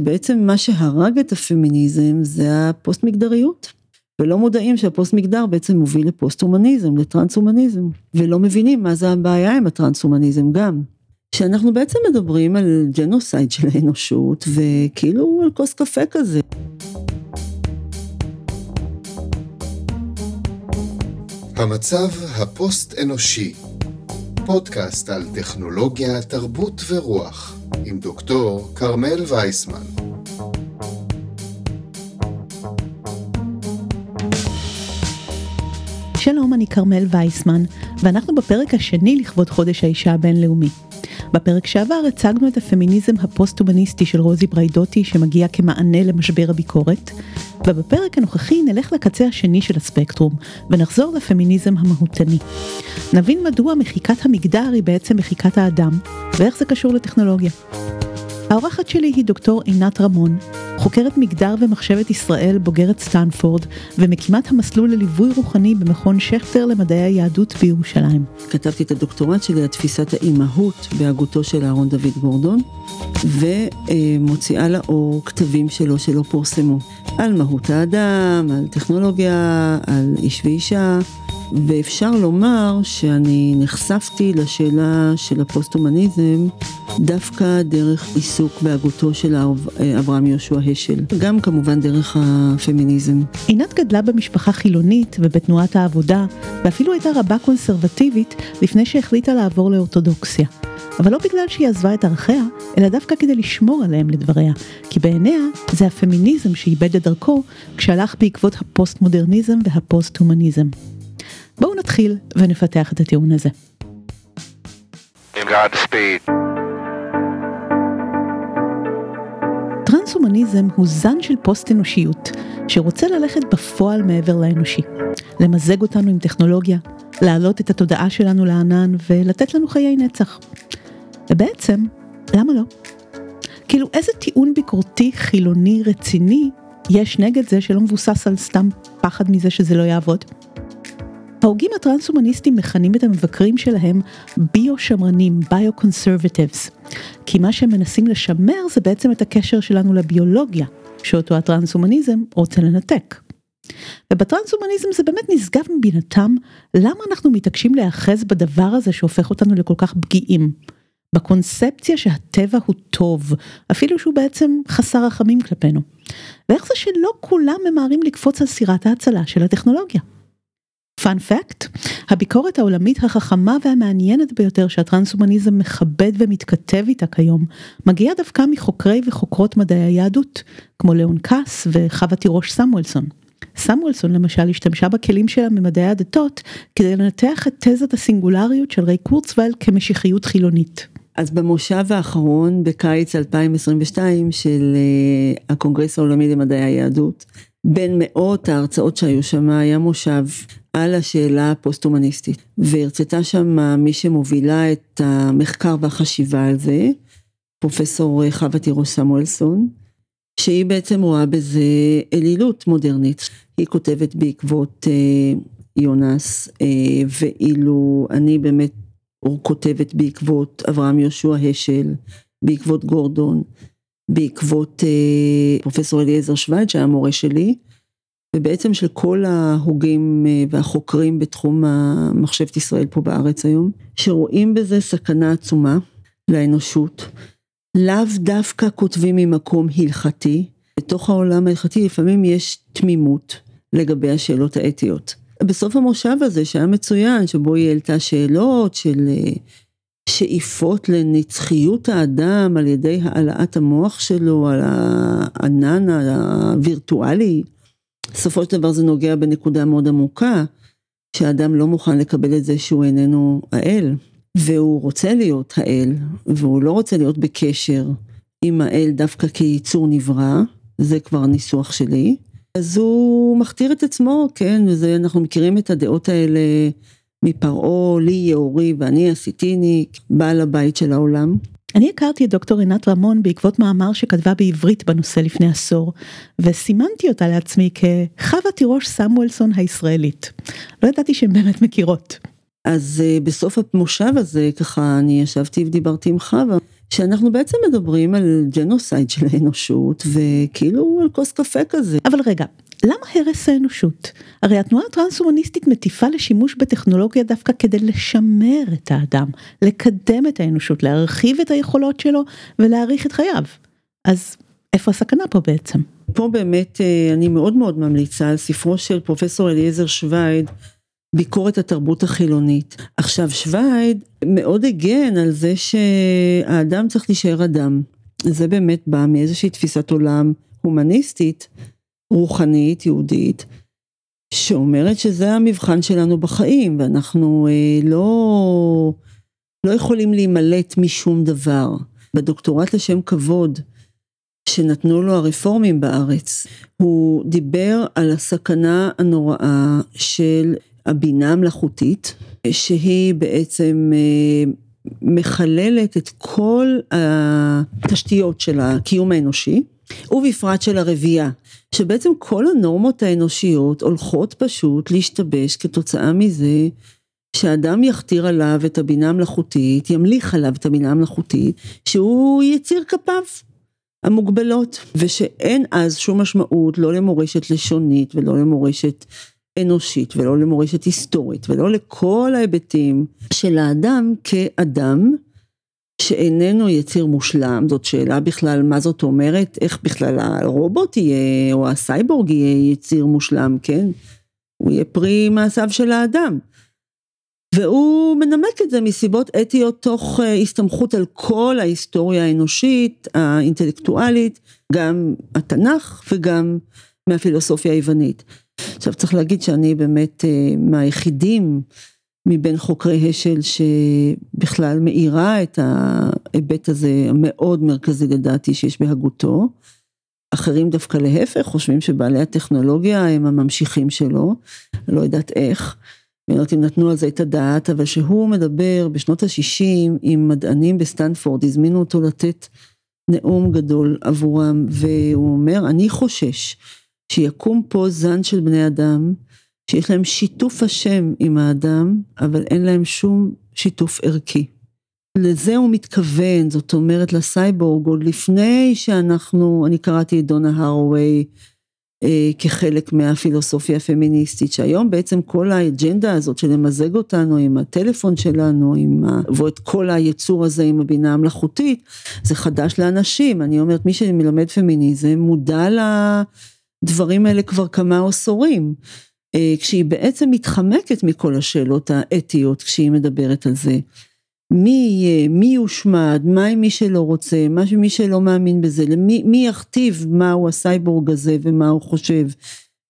בעצם מה שהרג את הפמיניזם זה הפוסט מגדריות. ולא מודעים שהפוסט מגדר בעצם מוביל לפוסט הומניזם, לטרנס הומניזם, ולא מבינים מה זה הבעיה עם הטרנס הומניזם גם. שאנחנו בעצם מדברים על ג'נוסייד של האנושות, וכאילו על כוס קפה כזה. המצב הפוסט-אנושי, פודקאסט על טכנולוגיה, תרבות ורוח, עם דוקטור כרמל וייסמן. שלום, אני כרמל וייסמן, ואנחנו בפרק השני לכבוד חודש האישה הבינלאומי. בפרק שעבר הצגנו את הפמיניזם הפוסט-הומניסטי של רוזי בריידוטי שמגיע כמענה למשבר הביקורת, ובפרק הנוכחי נלך לקצה השני של הספקטרום, ונחזור לפמיניזם המהותני. נבין מדוע מחיקת המגדר היא בעצם מחיקת האדם, ואיך זה קשור לטכנולוגיה. האורחת שלי היא דוקטור עינת רמון, חוקרת מגדר ומחשבת ישראל בוגרת סטנפורד, ומקימת המסלול לליווי רוחני במכון שכטר למדעי היהדות בירושלים. כתבתי את הדוקטורט שלי על תפיסת האימהות בהגותו של אהרון דוד גורדון, ומוציאה לאור כתבים שלו שלא פורסמו, על מהות האדם, על טכנולוגיה, על איש ואישה. ואפשר לומר שאני נחשפתי לשאלה של הפוסט-הומניזם דווקא דרך עיסוק בהגותו של אברהם יהושע השל, גם כמובן דרך הפמיניזם. עינת גדלה במשפחה חילונית ובתנועת העבודה, ואפילו הייתה רבה קונסרבטיבית לפני שהחליטה לעבור לאורתודוקסיה. אבל לא בגלל שהיא עזבה את ערכיה, אלא דווקא כדי לשמור עליהם לדבריה, כי בעיניה זה הפמיניזם שאיבד את דרכו כשהלך בעקבות הפוסט-מודרניזם והפוסט-הומניזם. בואו נתחיל ונפתח את הטיעון הזה. טרנס-הומניזם הוא זן של פוסט-אנושיות, שרוצה ללכת בפועל מעבר לאנושי, למזג אותנו עם טכנולוגיה, להעלות את התודעה שלנו לענן ולתת לנו חיי נצח. ובעצם, למה לא? כאילו איזה טיעון ביקורתי חילוני רציני יש נגד זה שלא מבוסס על סתם פחד מזה שזה לא יעבוד? ההוגים הטרנס-הומניסטים מכנים את המבקרים שלהם ביו-שמרנים, ביו-קונסרבטיבס, כי מה שהם מנסים לשמר זה בעצם את הקשר שלנו לביולוגיה, שאותו הטרנס-הומניזם רוצה לנתק. ובטרנס-הומניזם זה באמת נשגב מבינתם, למה אנחנו מתעקשים להיאחז בדבר הזה שהופך אותנו לכל כך פגיעים. בקונספציה שהטבע הוא טוב, אפילו שהוא בעצם חסר רחמים כלפינו. ואיך זה שלא כולם ממהרים לקפוץ על סירת ההצלה של הטכנולוגיה. פאנ פקט, הביקורת העולמית החכמה והמעניינת ביותר שהטרנס-הומניזם מכבד ומתכתב איתה כיום, מגיעה דווקא מחוקרי וחוקרות מדעי היהדות, כמו ליאון קאס וחווה תירוש סמואלסון. סמואלסון למשל השתמשה בכלים שלה ממדעי הדתות כדי לנתח את תזת הסינגולריות של ריי קורצוולד כמשיחיות חילונית. אז במושב האחרון בקיץ 2022 של uh, הקונגרס העולמי למדעי היהדות, בין מאות ההרצאות שהיו שם היה מושב על השאלה הפוסט-הומניסטית, והרצתה שם מי שמובילה את המחקר והחשיבה על זה, פרופסור חווה תירוש סמואלסון, שהיא בעצם רואה בזה אלילות מודרנית. היא כותבת בעקבות אה, יונס, אה, ואילו אני באמת כותבת בעקבות אברהם יהושע השל, בעקבות גורדון, בעקבות אה, פרופסור אליעזר שווייד שהיה מורה שלי, ובעצם של כל ההוגים אה, והחוקרים בתחום המחשבת ישראל פה בארץ היום, שרואים בזה סכנה עצומה לאנושות. לאו דווקא כותבים ממקום הלכתי, בתוך העולם ההלכתי לפעמים יש תמימות לגבי השאלות האתיות. בסוף המושב הזה שהיה מצוין, שבו היא העלתה שאלות של אה, שאיפות לנצחיות האדם על ידי העלאת המוח שלו על הענן הווירטואלי, בסופו של דבר זה נוגע בנקודה מאוד עמוקה, שהאדם לא מוכן לקבל את זה שהוא איננו האל, והוא רוצה להיות האל, והוא לא רוצה להיות בקשר עם האל דווקא כיצור נברא, זה כבר הניסוח שלי, אז הוא מכתיר את עצמו, כן, וזה, אנחנו מכירים את הדעות האלה מפרעה, לי יאורי ואני עשיתיני, בעל הבית של העולם. אני הכרתי את דוקטור עינת רמון בעקבות מאמר שכתבה בעברית בנושא לפני עשור, וסימנתי אותה לעצמי כחווה תירוש סמואלסון הישראלית. לא ידעתי שהן באמת מכירות. אז uh, בסוף המושב הזה, ככה, אני ישבתי ודיברתי עם חווה, שאנחנו בעצם מדברים על ג'נוסייד של האנושות, וכאילו על כוס קפה כזה. אבל רגע, למה הרס האנושות? הרי התנועה הטרנס-הומניסטית מטיפה לשימוש בטכנולוגיה דווקא כדי לשמר את האדם, לקדם את האנושות, להרחיב את היכולות שלו ולהאריך את חייו. אז איפה הסכנה פה בעצם? פה באמת אה, אני מאוד מאוד ממליצה על ספרו של פרופסור אליעזר שווייד, ביקורת התרבות החילונית. עכשיו שווייד מאוד הגן על זה שהאדם צריך להישאר אדם. זה באמת בא מאיזושהי תפיסת עולם הומניסטית, רוחנית, יהודית, שאומרת שזה המבחן שלנו בחיים, ואנחנו אה, לא, לא יכולים להימלט משום דבר. בדוקטורט לשם כבוד, שנתנו לו הרפורמים בארץ, הוא דיבר על הסכנה הנוראה של הבינה המלאכותית, שהיא בעצם אה, מחללת את כל התשתיות של הקיום האנושי, ובפרט של הרבייה, שבעצם כל הנורמות האנושיות הולכות פשוט להשתבש כתוצאה מזה שאדם יכתיר עליו את הבינה המלאכותית, ימליך עליו את הבינה המלאכותית, שהוא יציר כפיו. המוגבלות, ושאין אז שום משמעות לא למורשת לשונית ולא למורשת אנושית ולא למורשת היסטורית ולא לכל ההיבטים של האדם כאדם שאיננו יציר מושלם, זאת שאלה בכלל מה זאת אומרת, איך בכלל הרובוט יהיה או הסייבורג יהיה יציר מושלם, כן? הוא יהיה פרי מעשיו של האדם. והוא מנמק את זה מסיבות אתיות תוך אה, הסתמכות על כל ההיסטוריה האנושית, האינטלקטואלית, גם התנ"ך וגם מהפילוסופיה היוונית. עכשיו צריך להגיד שאני באמת אה, מהיחידים מבין חוקרי השל שבכלל מאירה את ההיבט הזה המאוד מרכזי לדעתי שיש בהגותו. אחרים דווקא להפך חושבים שבעלי הטכנולוגיה הם הממשיכים שלו, לא יודעת איך. אני לא יודעת אם נתנו על זה את הדעת, אבל שהוא מדבר בשנות ה-60 עם מדענים בסטנפורד, הזמינו אותו לתת נאום גדול עבורם, והוא אומר, אני חושש שיקום פה זן של בני אדם, שיש להם שיתוף השם עם האדם, אבל אין להם שום שיתוף ערכי. לזה הוא מתכוון, זאת אומרת לסייבורג, עוד לפני שאנחנו, אני קראתי את דונה הראווי, אה, כחלק מהפילוסופיה הפמיניסטית, שהיום בעצם כל האג'נדה הזאת של למזג אותנו עם הטלפון שלנו, עם ה... ואת כל היצור הזה עם הבינה המלאכותית, זה חדש לאנשים, אני אומרת מי שמלמד פמיניזם מודע לדברים האלה כבר כמה עשורים. אה, כשהיא בעצם מתחמקת מכל השאלות האתיות כשהיא מדברת על זה. מי יהיה, מי יושמד, מה עם מי שלא רוצה, מה עם מי שלא מאמין בזה, למי, מי יכתיב מהו הסייבורג הזה ומה הוא חושב,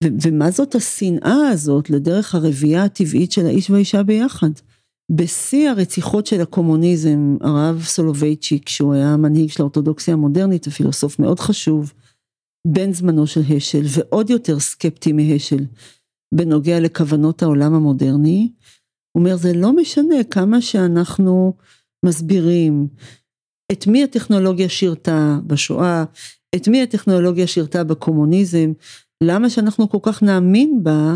ו, ומה זאת השנאה הזאת לדרך הרבייה הטבעית של האיש והאישה ביחד. בשיא הרציחות של הקומוניזם, הרב סולובייצ'יק, שהוא היה מנהיג של האורתודוקסיה המודרנית, הפילוסוף מאוד חשוב, בן זמנו של השל, ועוד יותר סקפטי מהשל, בנוגע לכוונות העולם המודרני, הוא אומר, זה לא משנה כמה שאנחנו מסבירים את מי הטכנולוגיה שירתה בשואה, את מי הטכנולוגיה שירתה בקומוניזם, למה שאנחנו כל כך נאמין בה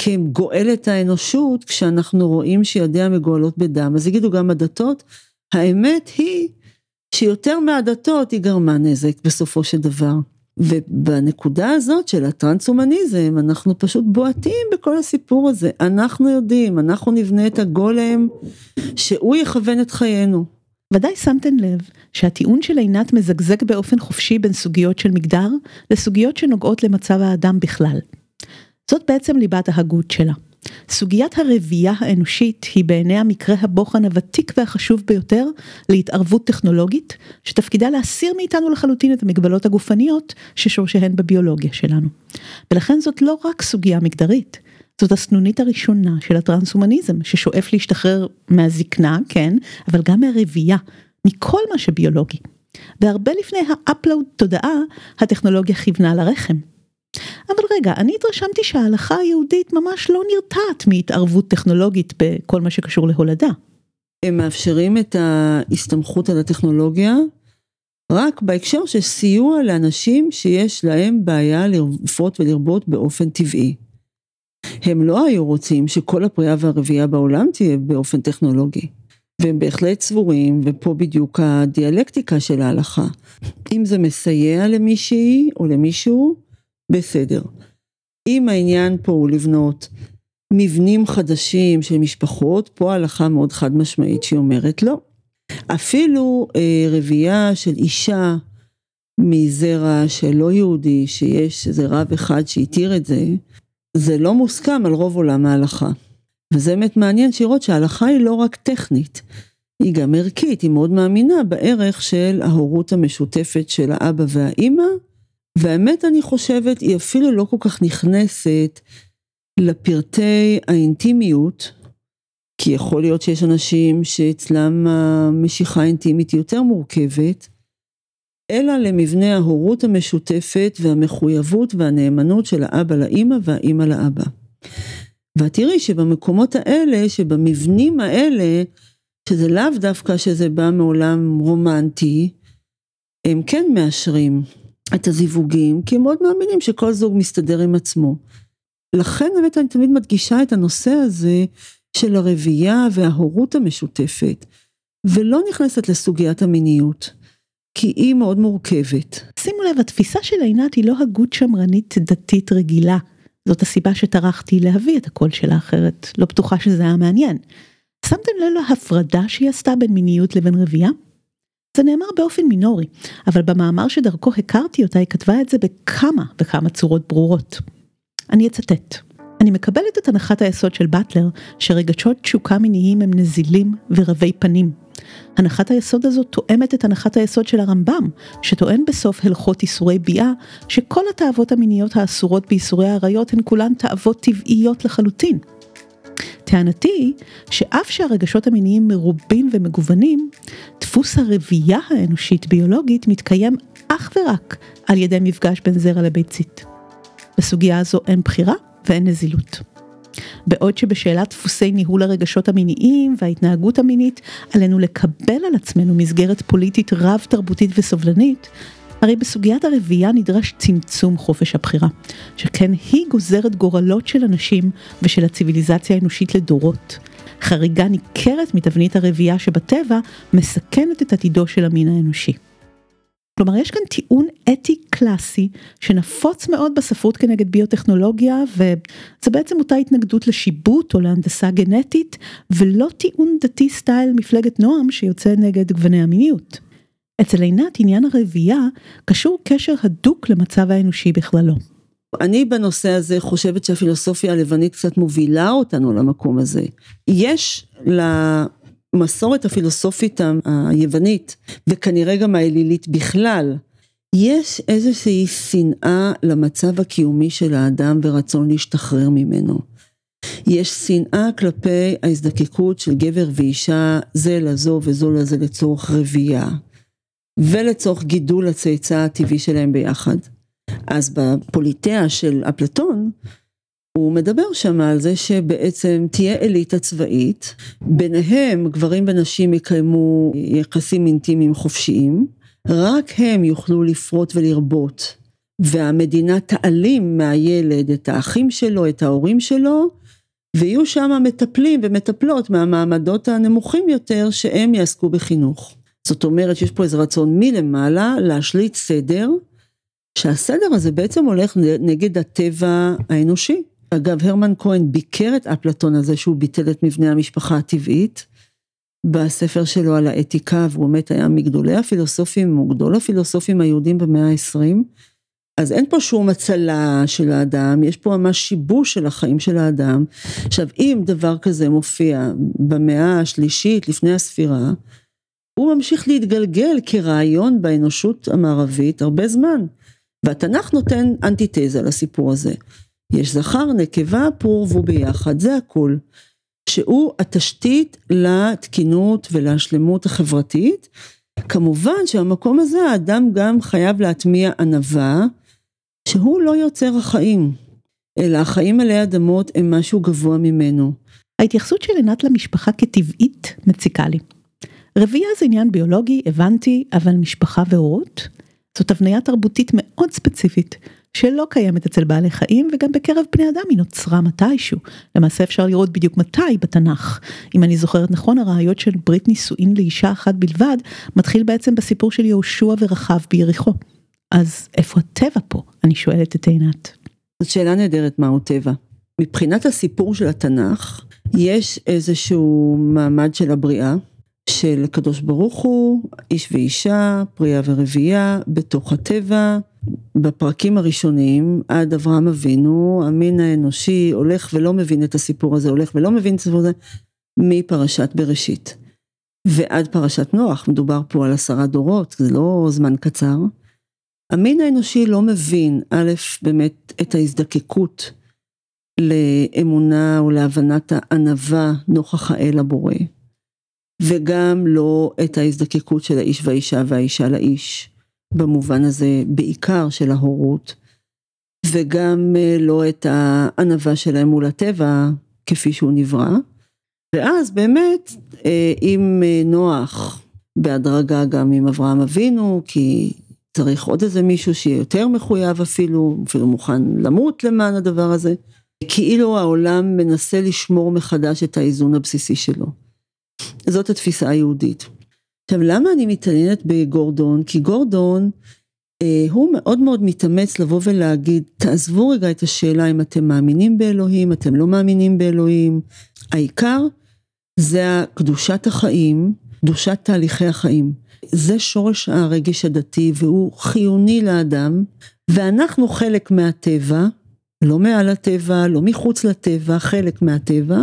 כגואלת האנושות כשאנחנו רואים שידיה מגואלות בדם. אז יגידו גם הדתות, האמת היא שיותר מהדתות היא גרמה נזק בסופו של דבר. ובנקודה הזאת של הטרנס-הומניזם, אנחנו פשוט בועטים בכל הסיפור הזה. אנחנו יודעים, אנחנו נבנה את הגולם, שהוא יכוון את חיינו. ודאי שמתם לב שהטיעון של עינת מזגזג באופן חופשי בין סוגיות של מגדר לסוגיות שנוגעות למצב האדם בכלל. זאת בעצם ליבת ההגות שלה. סוגיית הרבייה האנושית היא בעיני המקרה הבוחן הוותיק והחשוב ביותר להתערבות טכנולוגית, שתפקידה להסיר מאיתנו לחלוטין את המגבלות הגופניות ששורשיהן בביולוגיה שלנו. ולכן זאת לא רק סוגיה מגדרית, זאת הסנונית הראשונה של הטרנס-הומניזם, ששואף להשתחרר מהזקנה, כן, אבל גם מהרבייה, מכל מה שביולוגי. והרבה לפני ה upload תודעה, הטכנולוגיה כיוונה לרחם. אבל רגע, אני התרשמתי שההלכה היהודית ממש לא נרתעת מהתערבות טכנולוגית בכל מה שקשור להולדה. הם מאפשרים את ההסתמכות על הטכנולוגיה רק בהקשר של סיוע לאנשים שיש להם בעיה לפרות ולרבות באופן טבעי. הם לא היו רוצים שכל הפרייה והרבייה בעולם תהיה באופן טכנולוגי. והם בהחלט סבורים, ופה בדיוק הדיאלקטיקה של ההלכה. אם זה מסייע למישהי או למישהו, בסדר. אם העניין פה הוא לבנות מבנים חדשים של משפחות, פה הלכה מאוד חד משמעית שהיא אומרת לא. אפילו אה, רבייה של אישה מזרע שלא יהודי, שיש איזה רב אחד שהתיר את זה, זה לא מוסכם על רוב עולם ההלכה. וזה באמת מעניין לראות שההלכה היא לא רק טכנית, היא גם ערכית, היא מאוד מאמינה בערך של ההורות המשותפת של האבא והאימא, והאמת אני חושבת היא אפילו לא כל כך נכנסת לפרטי האינטימיות, כי יכול להיות שיש אנשים שאצלם המשיכה האינטימית היא יותר מורכבת, אלא למבנה ההורות המשותפת והמחויבות והנאמנות של האבא לאימא והאימא לאבא. ואת תראי שבמקומות האלה, שבמבנים האלה, שזה לאו דווקא שזה בא מעולם רומנטי, הם כן מאשרים את הזיווגים, כי הם מאוד מאמינים שכל זוג מסתדר עם עצמו. לכן באמת אני תמיד מדגישה את הנושא הזה של הרבייה וההורות המשותפת, ולא נכנסת לסוגיית המיניות, כי היא מאוד מורכבת. שימו לב, התפיסה של עינת היא לא הגות שמרנית דתית רגילה. זאת הסיבה שטרחתי להביא את הקול שלה אחרת, לא בטוחה שזה היה מעניין. שמתם לב להפרדה שהיא עשתה בין מיניות לבין רבייה? זה נאמר באופן מינורי, אבל במאמר שדרכו הכרתי אותה היא כתבה את זה בכמה וכמה צורות ברורות. אני אצטט. אני מקבלת את הנחת היסוד של באטלר, שרגשות תשוקה מיניים הם נזילים ורבי פנים. הנחת היסוד הזו תואמת את הנחת היסוד של הרמב"ם, שטוען בסוף הלכות איסורי ביאה, שכל התאוות המיניות האסורות באיסורי עריות הן כולן תאוות טבעיות לחלוטין. טענתי היא שאף שהרגשות המיניים מרובים ומגוונים, דפוס הרבייה האנושית ביולוגית מתקיים אך ורק על ידי מפגש בין זרע לביצית. בסוגיה הזו אין בחירה ואין נזילות. בעוד שבשאלת דפוסי ניהול הרגשות המיניים וההתנהגות המינית, עלינו לקבל על עצמנו מסגרת פוליטית רב-תרבותית וסובלנית, הרי בסוגיית הרבייה נדרש צמצום חופש הבחירה, שכן היא גוזרת גורלות של אנשים ושל הציוויליזציה האנושית לדורות. חריגה ניכרת מתבנית הרבייה שבטבע מסכנת את עתידו של המין האנושי. כלומר יש כאן טיעון אתי קלאסי שנפוץ מאוד בספרות כנגד ביוטכנולוגיה וזה בעצם אותה התנגדות לשיבוט או להנדסה גנטית ולא טיעון דתי סטייל מפלגת נועם שיוצא נגד גווני המיניות. אצל עינת עניין הרבייה קשור קשר הדוק למצב האנושי בכללו. אני בנושא הזה חושבת שהפילוסופיה הלבנית קצת מובילה אותנו למקום הזה. יש למסורת הפילוסופית היוונית, וכנראה גם האלילית בכלל, יש איזושהי שנאה למצב הקיומי של האדם ורצון להשתחרר ממנו. יש שנאה כלפי ההזדקקות של גבר ואישה זה לזו וזו לזה לצורך רבייה. ולצורך גידול הצאצא הטבעי שלהם ביחד. אז בפוליטאה של אפלטון, הוא מדבר שם על זה שבעצם תהיה אליטה צבאית, ביניהם גברים ונשים יקיימו יחסים אינטימיים חופשיים, רק הם יוכלו לפרוט ולרבות, והמדינה תעלים מהילד את האחים שלו, את ההורים שלו, ויהיו שם מטפלים ומטפלות מהמעמדות הנמוכים יותר שהם יעסקו בחינוך. זאת אומרת שיש פה איזה רצון מלמעלה להשליט סדר, שהסדר הזה בעצם הולך נגד הטבע האנושי. אגב, הרמן כהן ביקר את אפלטון הזה שהוא ביטל את מבנה המשפחה הטבעית. בספר שלו על האתיקה, והוא באמת היה מגדולי הפילוסופים, הוא גדול הפילוסופים היהודים במאה ה-20. אז אין פה שום הצלה של האדם, יש פה ממש שיבוש של החיים של האדם. עכשיו, אם דבר כזה מופיע במאה השלישית לפני הספירה, הוא ממשיך להתגלגל כרעיון באנושות המערבית הרבה זמן. והתנ"ך נותן אנטיתזה לסיפור הזה. יש זכר, נקבה, פור ורבו ביחד, זה הכל. שהוא התשתית לתקינות ולשלמות החברתית. כמובן שהמקום הזה האדם גם חייב להטמיע ענווה, שהוא לא יוצר החיים, אלא החיים עלי אדמות הם משהו גבוה ממנו. ההתייחסות של עינת למשפחה כטבעית מציקה לי. רבייה זה עניין ביולוגי, הבנתי, אבל משפחה והורות? זאת הבניה תרבותית מאוד ספציפית, שלא קיימת אצל בעלי חיים וגם בקרב בני אדם היא נוצרה מתישהו. למעשה אפשר לראות בדיוק מתי בתנ"ך. אם אני זוכרת נכון הרעיון של ברית נישואין לאישה אחת בלבד מתחיל בעצם בסיפור של יהושע ורחב ביריחו. אז איפה הטבע פה? אני שואלת את עינת. זאת שאלה נהדרת מהו טבע. מבחינת הסיפור של התנ"ך, יש איזשהו מעמד של הבריאה, של הקדוש ברוך הוא, איש ואישה, פריאה ורבייה, בתוך הטבע. בפרקים הראשונים, עד אברהם אבינו, המין האנושי הולך ולא מבין את הסיפור הזה, הולך ולא מבין את הסיפור הזה, מפרשת בראשית. ועד פרשת נוח, מדובר פה על עשרה דורות, זה לא זמן קצר. המין האנושי לא מבין, א', באמת את ההזדקקות לאמונה או להבנת הענווה נוכח האל הבורא, וגם לא את ההזדקקות של האיש והאישה והאישה לאיש, במובן הזה בעיקר של ההורות, וגם אה, לא את הענווה שלהם מול הטבע כפי שהוא נברא. ואז באמת, אה, עם אה, נוח, בהדרגה גם עם אברהם אבינו, כי צריך עוד איזה מישהו שיהיה יותר מחויב אפילו, אפילו מוכן למות למען הדבר הזה. כאילו העולם מנסה לשמור מחדש את האיזון הבסיסי שלו. זאת התפיסה היהודית. עכשיו למה אני מתעניינת בגורדון? כי גורדון אה, הוא מאוד מאוד מתאמץ לבוא ולהגיד תעזבו רגע את השאלה אם אתם מאמינים באלוהים, אתם לא מאמינים באלוהים. העיקר זה קדושת החיים, קדושת תהליכי החיים. זה שורש הרגש הדתי והוא חיוני לאדם ואנחנו חלק מהטבע, לא מעל הטבע, לא מחוץ לטבע, חלק מהטבע,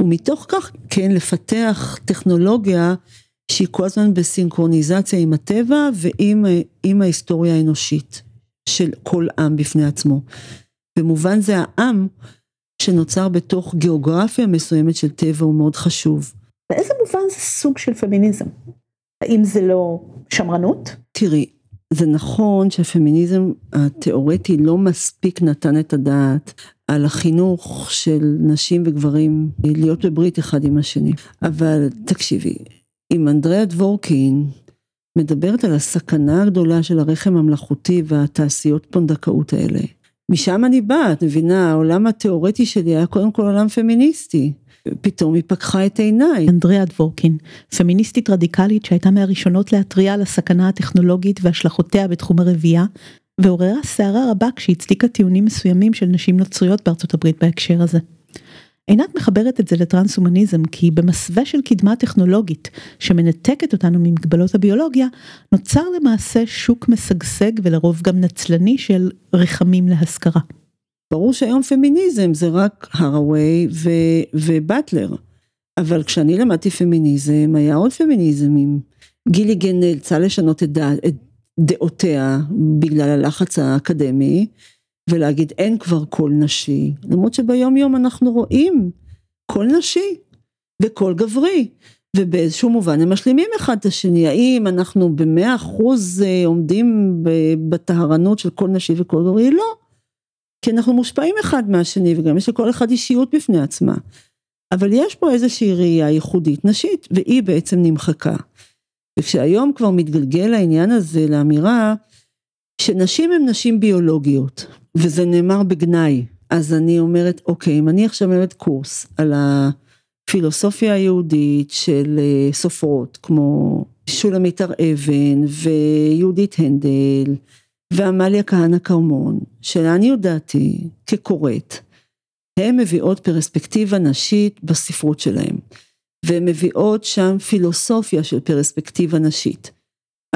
ומתוך כך כן לפתח טכנולוגיה שהיא כל הזמן בסינכרוניזציה עם הטבע ועם ההיסטוריה האנושית של כל עם בפני עצמו. במובן זה העם שנוצר בתוך גיאוגרפיה מסוימת של טבע הוא מאוד חשוב. באיזה מובן זה סוג של פמיניזם? האם זה לא שמרנות? תראי, זה נכון שהפמיניזם התיאורטי לא מספיק נתן את הדעת על החינוך של נשים וגברים להיות בברית אחד עם השני. אבל תקשיבי, אם אנדריאה דבורקין מדברת על הסכנה הגדולה של הרחם המלאכותי והתעשיות פונדקאות האלה, משם אני באה, את מבינה, העולם התיאורטי שלי היה קודם כל עולם פמיניסטי. פתאום היא פקחה את עיניי. אנדריאה דבורקין, פמיניסטית רדיקלית שהייתה מהראשונות להתריע על הסכנה הטכנולוגית והשלכותיה בתחום הרבייה, ועוררה סערה רבה כשהצדיקה טיעונים מסוימים של נשים נוצריות בארצות הברית בהקשר הזה. עינת מחברת את זה לטרנס-הומניזם כי במסווה של קדמה טכנולוגית שמנתקת אותנו ממגבלות הביולוגיה, נוצר למעשה שוק משגשג ולרוב גם נצלני של רחמים להשכרה. ברור שהיום פמיניזם זה רק הראווי ובטלר, אבל כשאני למדתי פמיניזם היה עוד פמיניזמים. גיליגן נאלצה לשנות את דעותיה בגלל הלחץ האקדמי, ולהגיד אין כבר קול נשי, למרות שביום יום אנחנו רואים קול נשי וקול גברי, ובאיזשהו מובן הם משלימים אחד את השני, האם אנחנו במאה אחוז אה, עומדים בטהרנות של קול נשי וקול גברי? לא. כי אנחנו מושפעים אחד מהשני וגם יש לכל אחד אישיות בפני עצמה. אבל יש פה איזושהי ראייה ייחודית נשית והיא בעצם נמחקה. וכשהיום כבר מתגלגל העניין הזה לאמירה שנשים הן נשים ביולוגיות וזה נאמר בגנאי אז אני אומרת אוקיי אם אני עכשיו מלמדת קורס על הפילוסופיה היהודית של אה, סופרות כמו שולמית הר אבן ויהודית הנדל ועמליה כהנא כרמון, שלעניות דעתי, כקוראת, הן מביאות פרספקטיבה נשית בספרות שלהן, והן מביאות שם פילוסופיה של פרספקטיבה נשית.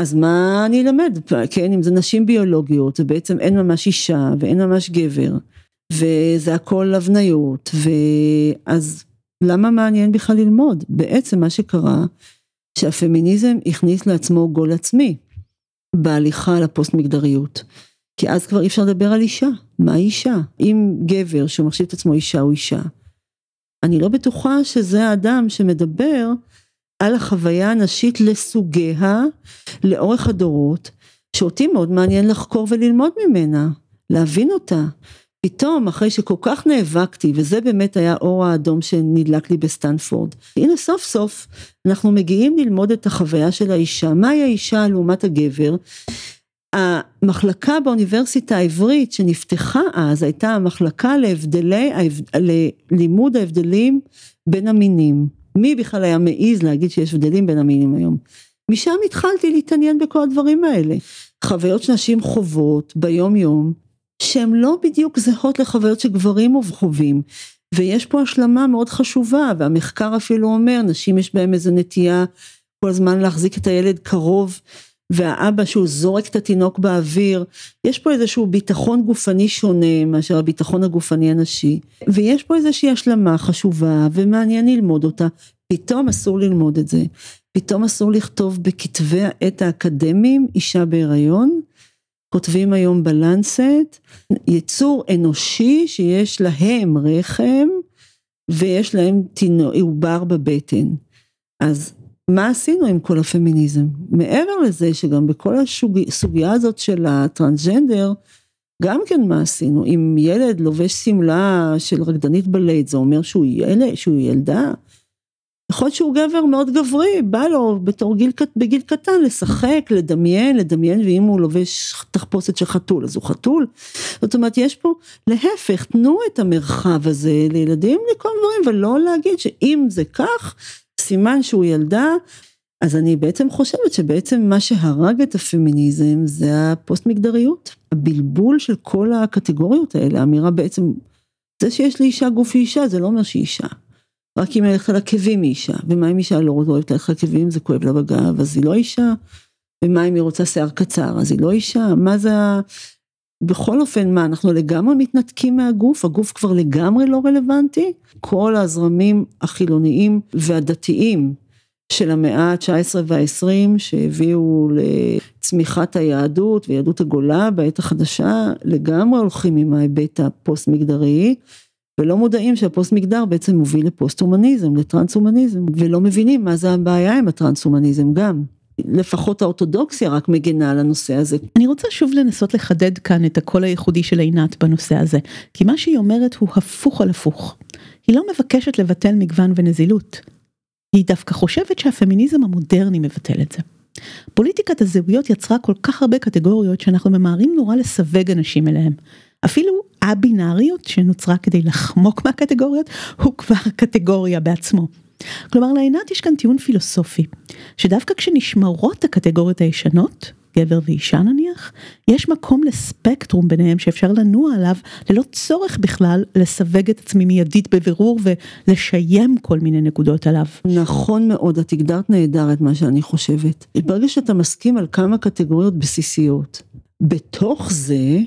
אז מה אני אלמד, כן, אם זה נשים ביולוגיות, זה בעצם אין ממש אישה ואין ממש גבר, וזה הכל הבניות, ואז למה מעניין בכלל ללמוד? בעצם מה שקרה, שהפמיניזם הכניס לעצמו גול עצמי. בהליכה לפוסט מגדריות. כי אז כבר אי אפשר לדבר על אישה, מה אישה? אם גבר שמחשיב את עצמו אישה הוא אישה. אני לא בטוחה שזה האדם שמדבר על החוויה הנשית לסוגיה, לאורך הדורות, שאותי מאוד מעניין לחקור וללמוד ממנה, להבין אותה. פתאום אחרי שכל כך נאבקתי וזה באמת היה אור האדום שנדלק לי בסטנפורד הנה סוף סוף אנחנו מגיעים ללמוד את החוויה של האישה מהי האישה לעומת הגבר המחלקה באוניברסיטה העברית שנפתחה אז הייתה המחלקה להבדלי, ללימוד ההבדלים בין המינים. מי בכלל היה מעז להגיד שיש הבדלים בין המינים היום? משם התחלתי להתעניין בכל הדברים האלה. חוויות שנשים חוות ביום יום, שהן לא בדיוק זהות לחוויות שגברים חווים. ויש פה השלמה מאוד חשובה, והמחקר אפילו אומר, נשים יש בהם איזו נטייה כל הזמן להחזיק את הילד קרוב, והאבא שהוא זורק את התינוק באוויר, יש פה איזשהו ביטחון גופני שונה מאשר הביטחון הגופני הנשי, ויש פה איזושהי השלמה חשובה ומעניין ללמוד אותה, פתאום אסור ללמוד את זה, פתאום אסור לכתוב בכתבי העת האקדמיים אישה בהיריון, כותבים היום בלנסט, יצור אנושי שיש להם רחם ויש להם עובר בבטן. אז מה עשינו עם כל הפמיניזם? מעבר לזה שגם בכל הסוגיה הזאת של הטרנסג'נדר, גם כן מה עשינו? אם ילד לובש שמלה של רקדנית בלט, זה אומר שהוא ילד, שהוא ילדה? יכול להיות שהוא גבר מאוד גברי, בא לו בתור גיל, בגיל קטן לשחק, לדמיין, לדמיין, ואם הוא לובש תחפושת של חתול, אז הוא חתול. זאת אומרת, יש פה, להפך, תנו את המרחב הזה לילדים לכל דברים, ולא להגיד שאם זה כך, סימן שהוא ילדה, אז אני בעצם חושבת שבעצם מה שהרג את הפמיניזם זה הפוסט מגדריות. הבלבול של כל הקטגוריות האלה, האמירה בעצם, זה שיש לאישה גוף אישה זה לא אומר שהיא אישה. רק אם ללכת על עקבים היא אישה, ומה אם אישה לא אוהבת ללכת על עקבים זה כואב לה בגב, אז היא לא אישה, ומה אם היא רוצה שיער קצר, אז היא לא אישה, מה זה ה... בכל אופן, מה, אנחנו לגמרי מתנתקים מהגוף, הגוף כבר לגמרי לא רלוונטי, כל הזרמים החילוניים והדתיים של המאה ה-19 וה-20 שהביאו לצמיחת היהדות ויהדות הגולה בעת החדשה, לגמרי הולכים עם ההיבט הפוסט מגדרי. ולא מודעים שהפוסט מגדר בעצם מוביל לפוסט הומניזם, לטרנס הומניזם, ולא מבינים מה זה הבעיה עם הטרנס הומניזם גם. לפחות האורתודוקסיה רק מגנה על הנושא הזה. אני רוצה שוב לנסות לחדד כאן את הקול הייחודי של עינת בנושא הזה, כי מה שהיא אומרת הוא הפוך על הפוך. היא לא מבקשת לבטל מגוון ונזילות. היא דווקא חושבת שהפמיניזם המודרני מבטל את זה. פוליטיקת הזהויות יצרה כל כך הרבה קטגוריות שאנחנו ממהרים נורא לסווג אנשים אליהם. אפילו הבינאריות שנוצרה כדי לחמוק מהקטגוריות הוא כבר קטגוריה בעצמו. כלומר לעינת יש כאן טיעון פילוסופי, שדווקא כשנשמרות הקטגוריות הישנות, גבר ואישה נניח, יש מקום לספקטרום ביניהם שאפשר לנוע עליו ללא צורך בכלל לסווג את עצמי מיידית בבירור ולשיים כל מיני נקודות עליו. נכון מאוד, את הגדרת נהדר את מה שאני חושבת. ברגע שאתה מסכים על כמה קטגוריות בסיסיות, בתוך זה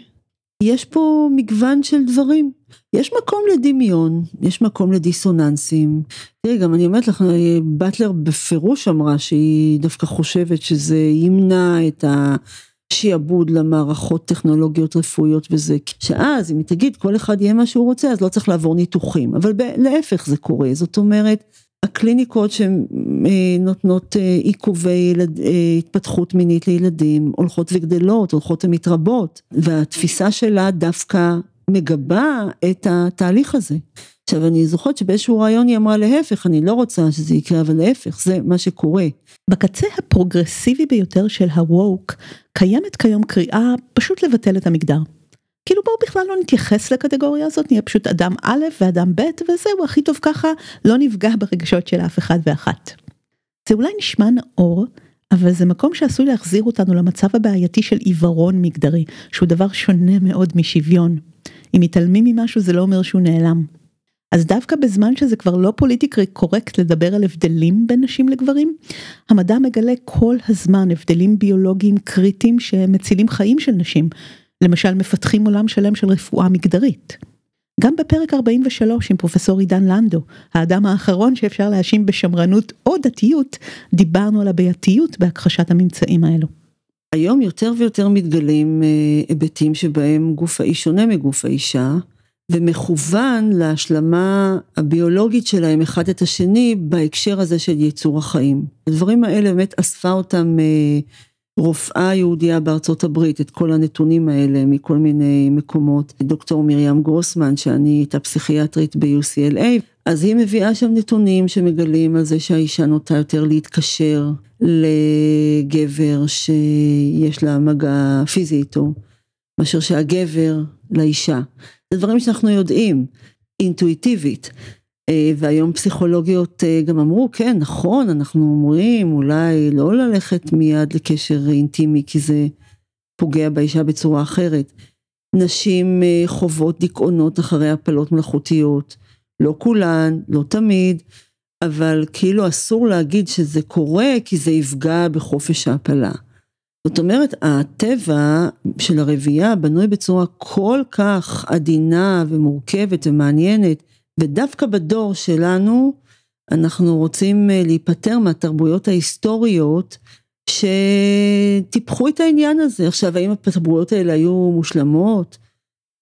יש פה מגוון של דברים. יש מקום לדמיון, יש מקום לדיסוננסים. תראי, גם אני אומרת לך, באטלר בפירוש אמרה שהיא דווקא חושבת שזה ימנע את השעבוד למערכות טכנולוגיות רפואיות וזה, שאז אם היא תגיד כל אחד יהיה מה שהוא רוצה אז לא צריך לעבור ניתוחים, אבל להפך זה קורה, זאת אומרת הקליניקות שנותנות אה, עיכובי ילד, אה, התפתחות מינית לילדים הולכות וגדלות, הולכות ומתרבות, והתפיסה שלה דווקא מגבה את התהליך הזה. עכשיו אני זוכרת שבאיזשהו רעיון היא אמרה להפך, אני לא רוצה שזה יקרה, אבל להפך, זה מה שקורה. בקצה הפרוגרסיבי ביותר של ה-woke, קיימת כיום קריאה פשוט לבטל את המגדר. כאילו בואו בכלל לא נתייחס לקטגוריה הזאת, נהיה פשוט אדם א' ואדם ב' וזהו, הכי טוב ככה, לא נפגע ברגשות של אף אחד ואחת. זה אולי נשמע נאור, אבל זה מקום שעשוי להחזיר אותנו למצב הבעייתי של עיוורון מגדרי, שהוא דבר שונה מאוד משוויון. אם מתעלמים ממשהו זה לא אומר שהוא נעלם. אז דווקא בזמן שזה כבר לא פוליטיקלי קורקט לדבר על הבדלים בין נשים לגברים, המדע מגלה כל הזמן הבדלים ביולוגיים קריטיים שמצילים חיים של נשים, למשל מפתחים עולם שלם של רפואה מגדרית. גם בפרק 43 עם פרופסור עידן לנדו, האדם האחרון שאפשר להאשים בשמרנות או דתיות, דיברנו על הבעייתיות בהכחשת הממצאים האלו. היום יותר ויותר מתגלים אה, היבטים שבהם גוף האיש שונה מגוף האישה, ומכוון להשלמה הביולוגית שלהם אחד את השני בהקשר הזה של ייצור החיים. הדברים האלה באמת אספה אותם אה, רופאה יהודייה בארצות הברית את כל הנתונים האלה מכל מיני מקומות, דוקטור מרים גרוסמן שאני הייתה פסיכיאטרית ב-UCLA, אז היא מביאה שם נתונים שמגלים על זה שהאישה נוטה יותר להתקשר לגבר שיש לה מגע פיזי איתו, מאשר שהגבר לאישה. זה דברים שאנחנו יודעים, אינטואיטיבית. אה, והיום פסיכולוגיות אה, גם אמרו, כן, נכון, אנחנו אומרים אולי לא ללכת מיד לקשר אינטימי כי זה פוגע באישה בצורה אחרת. נשים אה, חוות דיכאונות אחרי הפלות מלאכותיות, לא כולן, לא תמיד, אבל כאילו אסור להגיד שזה קורה כי זה יפגע בחופש ההפלה. זאת אומרת, הטבע של הרבייה בנוי בצורה כל כך עדינה ומורכבת ומעניינת, ודווקא בדור שלנו, אנחנו רוצים אה, להיפטר מהתרבויות ההיסטוריות שטיפחו את העניין הזה. עכשיו, האם התרבויות האלה היו מושלמות?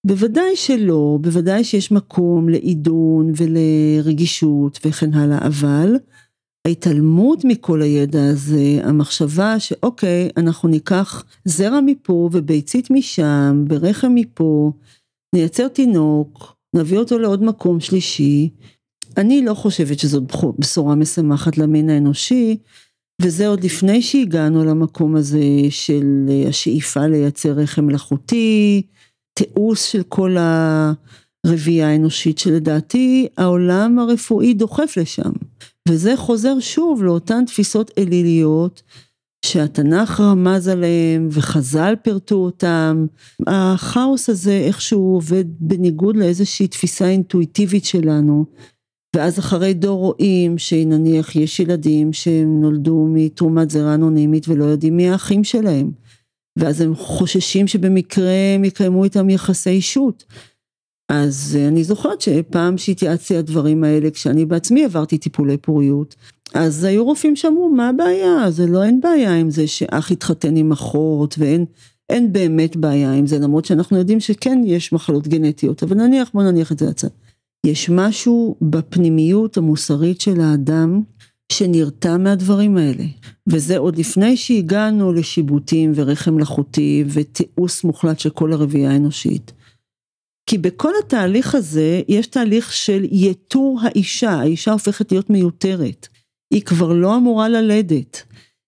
בוודאי שלא, בוודאי שיש מקום לעידון ולרגישות וכן הלאה, אבל ההתעלמות מכל הידע הזה, המחשבה שאוקיי, אנחנו ניקח זרע מפה וביצית משם, ורחם מפה, נייצר תינוק, נביא אותו לעוד מקום שלישי. אני לא חושבת שזאת בשורה משמחת למין האנושי, וזה עוד לפני שהגענו למקום הזה של השאיפה לייצר רחם מלאכותי, תיעוש של כל הרבייה האנושית שלדעתי העולם הרפואי דוחף לשם. וזה חוזר שוב לאותן תפיסות אליליות שהתנ"ך רמז עליהם וחז"ל פירטו אותם. הכאוס הזה איכשהו עובד בניגוד לאיזושהי תפיסה אינטואיטיבית שלנו. ואז אחרי דור רואים שנניח יש ילדים שהם נולדו מתרומת זרע אנונימית ולא יודעים מי האחים שלהם. ואז הם חוששים שבמקרה הם יקיימו איתם יחסי אישות. אז אני זוכרת שפעם שהתייעצתי הדברים האלה כשאני בעצמי עברתי טיפולי פוריות אז היו רופאים שאמרו מה הבעיה זה לא אין בעיה עם זה שאח התחתן עם אחות ואין אין באמת בעיה עם זה למרות שאנחנו יודעים שכן יש מחלות גנטיות אבל נניח בוא נניח את זה לצד. יש משהו בפנימיות המוסרית של האדם שנרתע מהדברים האלה וזה עוד לפני שהגענו לשיבוטים ורחם מלאכותי ותיעוש מוחלט של כל הרבייה האנושית. כי בכל התהליך הזה יש תהליך של יתור האישה, האישה הופכת להיות מיותרת. היא כבר לא אמורה ללדת,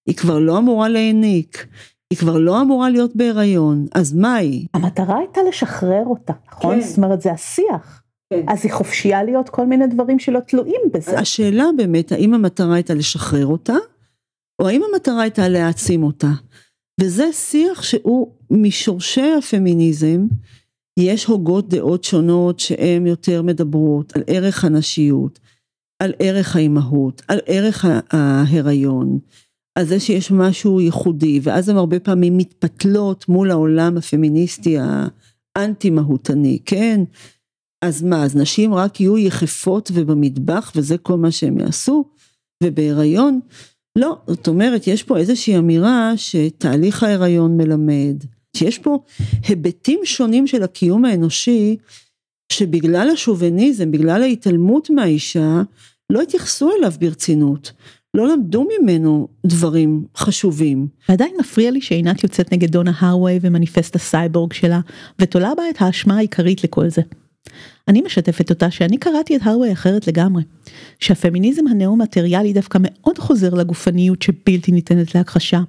היא כבר לא אמורה להעניק, היא כבר לא אמורה להיות בהיריון, אז מה היא? המטרה הייתה לשחרר אותה, נכון? כן. זאת אומרת זה השיח. כן. אז היא חופשייה להיות כל מיני דברים שלא תלויים בזה. השאלה באמת, האם המטרה הייתה לשחרר אותה, או האם המטרה הייתה להעצים אותה? וזה שיח שהוא משורשי הפמיניזם, יש הוגות דעות שונות שהן יותר מדברות על ערך הנשיות, על ערך האימהות, על ערך ההיריון, על זה שיש משהו ייחודי, ואז הן הרבה פעמים מתפתלות מול העולם הפמיניסטי האנטי מהותני, כן? אז מה, אז נשים רק יהיו יחפות ובמטבח וזה כל מה שהם יעשו? ובהיריון? לא, זאת אומרת, יש פה איזושהי אמירה שתהליך ההיריון מלמד, שיש פה היבטים שונים של הקיום האנושי, שבגלל השוביניזם, בגלל ההתעלמות מהאישה, לא התייחסו אליו ברצינות. לא למדו ממנו דברים חשובים. ועדיין מפריע לי שעינת יוצאת נגד דונה הרווי ומניפסט הסייבורג שלה, ותולה בה את האשמה העיקרית לכל זה. אני משתפת אותה שאני קראתי את הרווי אחרת לגמרי. שהפמיניזם הנאו-מטריאלי דווקא מאוד חוזר לגופניות שבלתי ניתנת להכחשה,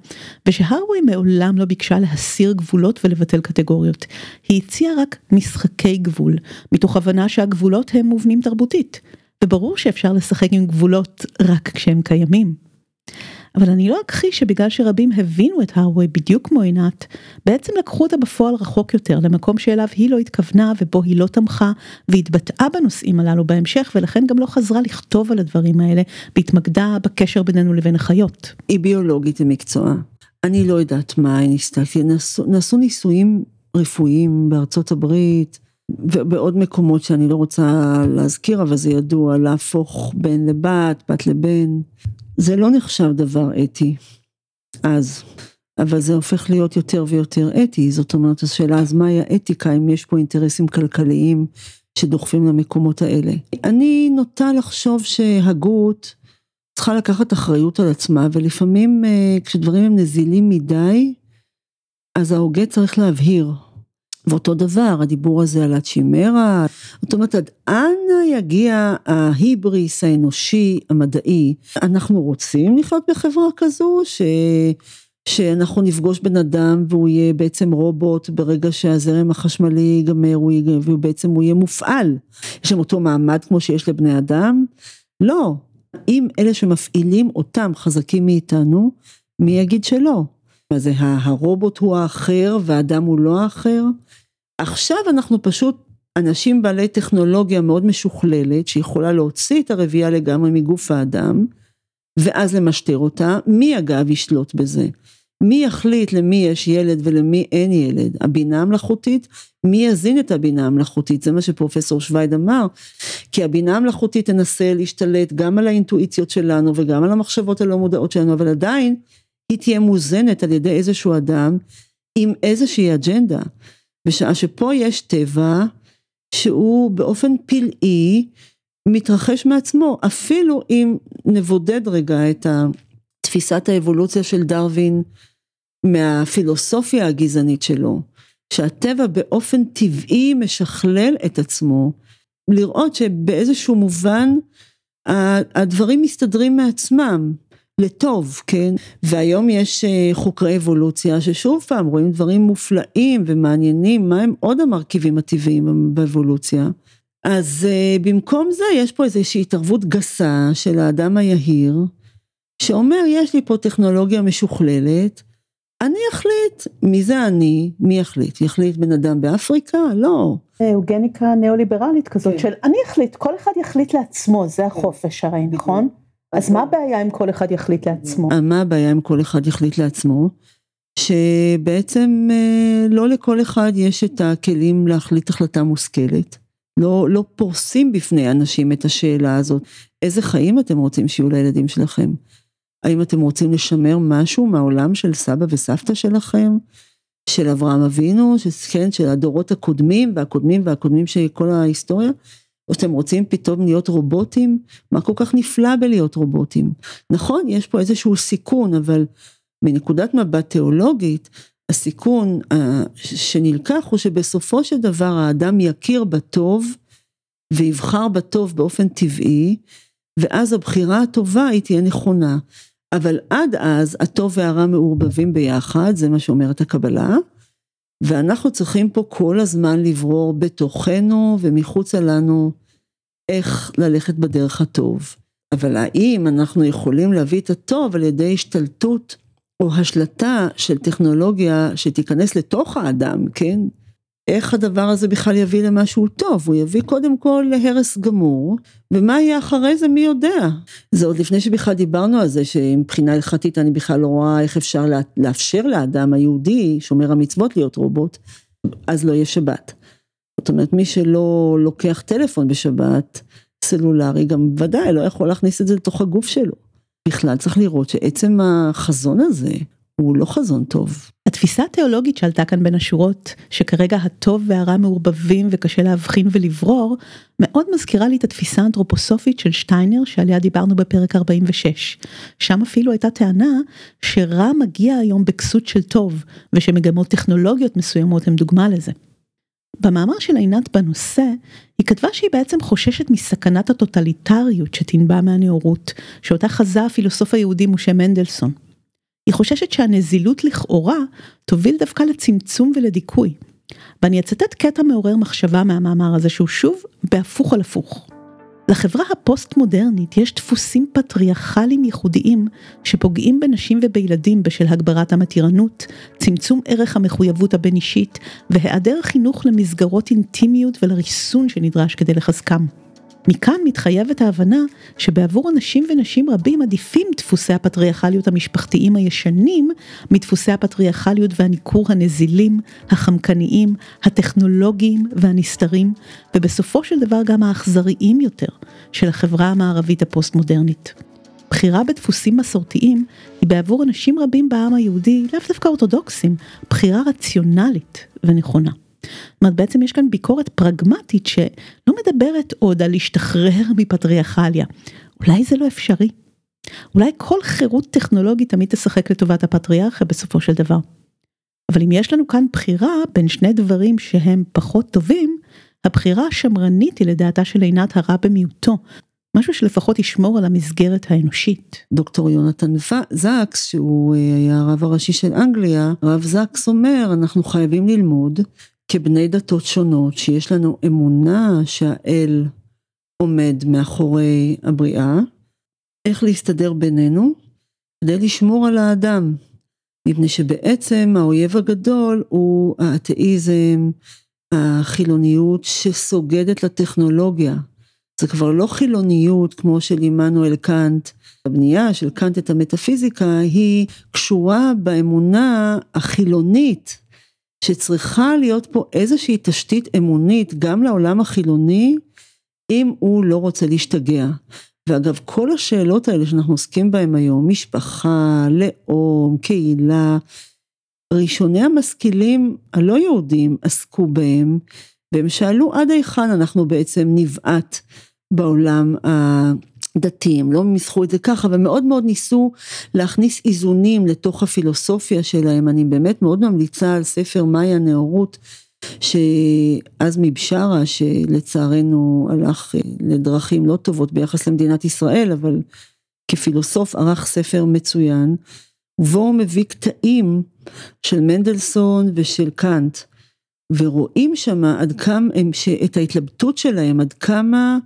ושהרווי מעולם לא ביקשה להסיר גבולות ולבטל קטגוריות. היא הציעה רק משחקי גבול, מתוך הבנה שהגבולות הם מובנים תרבותית. וברור שאפשר לשחק עם גבולות רק כשהם קיימים. אבל אני לא אכחיש שבגלל שרבים הבינו את הרווי בדיוק כמו עינת, בעצם לקחו אותה בפועל רחוק יותר למקום שאליו היא לא התכוונה ובו היא לא תמכה והתבטאה בנושאים הללו בהמשך ולכן גם לא חזרה לכתוב על הדברים האלה והתמקדה בקשר בינינו לבין החיות. היא ביולוגית למקצועה. אני לא יודעת מה היא ניסתה, נעשו, נעשו ניסויים רפואיים בארצות הברית ובעוד מקומות שאני לא רוצה להזכיר אבל זה ידוע להפוך בן לבת, בת לבן. זה לא נחשב דבר אתי, אז, אבל זה הופך להיות יותר ויותר אתי, זאת אומרת, השאלה אז מהי האתיקה, אם יש פה אינטרסים כלכליים שדוחפים למקומות האלה. אני נוטה לחשוב שהגות צריכה לקחת אחריות על עצמה, ולפעמים כשדברים הם נזילים מדי, אז ההוגה צריך להבהיר. ואותו דבר, הדיבור הזה על הצ'ימרה, זאת אומרת, עד אנה יגיע ההיבריס האנושי המדעי? אנחנו רוצים לחיות בחברה כזו, ש... שאנחנו נפגוש בן אדם והוא יהיה בעצם רובוט ברגע שהזרם החשמלי ייגמר, והוא בעצם הוא יהיה מופעל. יש שם אותו מעמד כמו שיש לבני אדם? לא. אם אלה שמפעילים אותם חזקים מאיתנו, מי יגיד שלא? מה זה, הרובוט הוא האחר והאדם הוא לא האחר? עכשיו אנחנו פשוט אנשים בעלי טכנולוגיה מאוד משוכללת, שיכולה להוציא את הרבייה לגמרי מגוף האדם, ואז למשטר אותה, מי אגב ישלוט בזה? מי יחליט למי יש ילד ולמי אין ילד? הבינה המלאכותית? מי יזין את הבינה המלאכותית? זה מה שפרופסור שווייד אמר, כי הבינה המלאכותית תנסה להשתלט גם על האינטואיציות שלנו וגם על המחשבות הלא מודעות שלנו, אבל עדיין היא תהיה מוזנת על ידי איזשהו אדם עם איזושהי אג'נדה. בשעה שפה יש טבע שהוא באופן פלאי מתרחש מעצמו, אפילו אם נבודד רגע את תפיסת האבולוציה של דרווין מהפילוסופיה הגזענית שלו, שהטבע באופן טבעי משכלל את עצמו, לראות שבאיזשהו מובן הדברים מסתדרים מעצמם. לטוב, כן? והיום יש אה, חוקרי אבולוציה ששוב פעם רואים דברים מופלאים ומעניינים, מה הם עוד המרכיבים הטבעיים באבולוציה. אז uh, במקום זה יש פה איזושהי התערבות גסה של האדם היהיר, שאומר יש לי פה טכנולוגיה משוכללת, אני אחליט, מי זה אני, מי יחליט? יחליט בן אדם באפריקה? לא. אוגניקה ניאו-ליברלית כזאת כן. של אני אחליט, כל אחד יחליט לעצמו, זה החופש הרי, נכון? אז מה הבעיה אם כל אחד יחליט לעצמו? אה, מה הבעיה אם כל אחד יחליט לעצמו? שבעצם אה, לא לכל אחד יש את הכלים להחליט החלטה מושכלת. לא, לא פורסים בפני אנשים את השאלה הזאת, איזה חיים אתם רוצים שיהיו לילדים שלכם? האם אתם רוצים לשמר משהו מהעולם של סבא וסבתא שלכם? של אברהם אבינו, כן, של הדורות הקודמים והקודמים והקודמים של כל ההיסטוריה? או שאתם רוצים פתאום להיות רובוטים? מה כל כך נפלא בלהיות רובוטים? נכון, יש פה איזשהו סיכון, אבל מנקודת מבט תיאולוגית, הסיכון uh, שנלקח הוא שבסופו של דבר האדם יכיר בטוב ויבחר בטוב באופן טבעי, ואז הבחירה הטובה היא תהיה נכונה. אבל עד אז הטוב והרע מעורבבים ביחד, זה מה שאומרת הקבלה, ואנחנו צריכים פה כל הזמן לברור בתוכנו ומחוצה לנו איך ללכת בדרך הטוב. אבל האם אנחנו יכולים להביא את הטוב על ידי השתלטות או השלטה של טכנולוגיה שתיכנס לתוך האדם, כן? איך הדבר הזה בכלל יביא למשהו טוב? הוא יביא קודם כל להרס גמור, ומה יהיה אחרי זה מי יודע? זה עוד לפני שבכלל דיברנו על זה שמבחינה הלכתית אני בכלל לא רואה איך אפשר לאפשר לאדם היהודי, שומר המצוות להיות רובוט, אז לא יהיה שבת. זאת אומרת מי שלא לוקח טלפון בשבת, סלולרי, גם ודאי לא יכול להכניס את זה לתוך הגוף שלו. בכלל צריך לראות שעצם החזון הזה הוא לא חזון טוב. התפיסה התיאולוגית שעלתה כאן בין השורות, שכרגע הטוב והרע מעורבבים וקשה להבחין ולברור, מאוד מזכירה לי את התפיסה האנתרופוסופית של שטיינר שעליה דיברנו בפרק 46. שם אפילו הייתה טענה שרע מגיע היום בכסות של טוב, ושמגמות טכנולוגיות מסוימות הם דוגמה לזה. במאמר של עינת בנושא, היא כתבה שהיא בעצם חוששת מסכנת הטוטליטריות שתנבע מהנאורות, שאותה חזה הפילוסוף היהודי משה מנדלסון. היא חוששת שהנזילות לכאורה תוביל דווקא לצמצום ולדיכוי. ואני אצטט קטע מעורר מחשבה מהמאמר הזה שהוא שוב בהפוך על הפוך. לחברה הפוסט-מודרנית יש דפוסים פטריארכליים ייחודיים שפוגעים בנשים ובילדים בשל הגברת המתירנות, צמצום ערך המחויבות הבין-אישית והיעדר חינוך למסגרות אינטימיות ולריסון שנדרש כדי לחזקם. מכאן מתחייבת ההבנה שבעבור אנשים ונשים רבים עדיפים דפוסי הפטריארכליות המשפחתיים הישנים מדפוסי הפטריארכליות והניכור הנזילים, החמקניים, הטכנולוגיים והנסתרים, ובסופו של דבר גם האכזריים יותר של החברה המערבית הפוסט-מודרנית. בחירה בדפוסים מסורתיים היא בעבור אנשים רבים בעם היהודי, לאו דווקא אורתודוקסים, בחירה רציונלית ונכונה. זאת אומרת, בעצם יש כאן ביקורת פרגמטית שלא מדברת עוד על להשתחרר מפטריארכליה. אולי זה לא אפשרי. אולי כל חירות טכנולוגית תמיד תשחק לטובת הפטריארכיה בסופו של דבר. אבל אם יש לנו כאן בחירה בין שני דברים שהם פחות טובים, הבחירה השמרנית היא לדעתה של עינת הרע במיעוטו, משהו שלפחות ישמור על המסגרת האנושית. דוקטור יונתן זקס, שהוא אה, היה הרב הראשי של אנגליה, הרב זקס אומר, אנחנו חייבים ללמוד כבני דתות שונות, שיש לנו אמונה שהאל עומד מאחורי הבריאה, איך להסתדר בינינו, כדי לשמור על האדם. מפני שבעצם האויב הגדול הוא האתאיזם, החילוניות שסוגדת לטכנולוגיה. זה כבר לא חילוניות כמו של עמנואל קאנט. הבנייה של קאנט את המטאפיזיקה היא קשורה באמונה החילונית, שצריכה להיות פה איזושהי תשתית אמונית גם לעולם החילוני, אם הוא לא רוצה להשתגע. ואגב, כל השאלות האלה שאנחנו עוסקים בהן היום, משפחה, לאום, קהילה, ראשוני המשכילים הלא יהודים עסקו בהם, והם שאלו עד היכן אנחנו בעצם נבעט בעולם הדתי, הם לא ניסחו את זה ככה, ומאוד מאוד ניסו להכניס איזונים לתוך הפילוסופיה שלהם, אני באמת מאוד ממליצה על ספר מהי הנאורות שעזמי בשארה, שלצערנו הלך אה, לדרכים לא טובות ביחס למדינת ישראל, אבל כפילוסוף ערך ספר מצוין, ובו הוא מביא קטעים של מנדלסון ושל קאנט, ורואים שם עד כמה, את ההתלבטות שלהם, עד כמה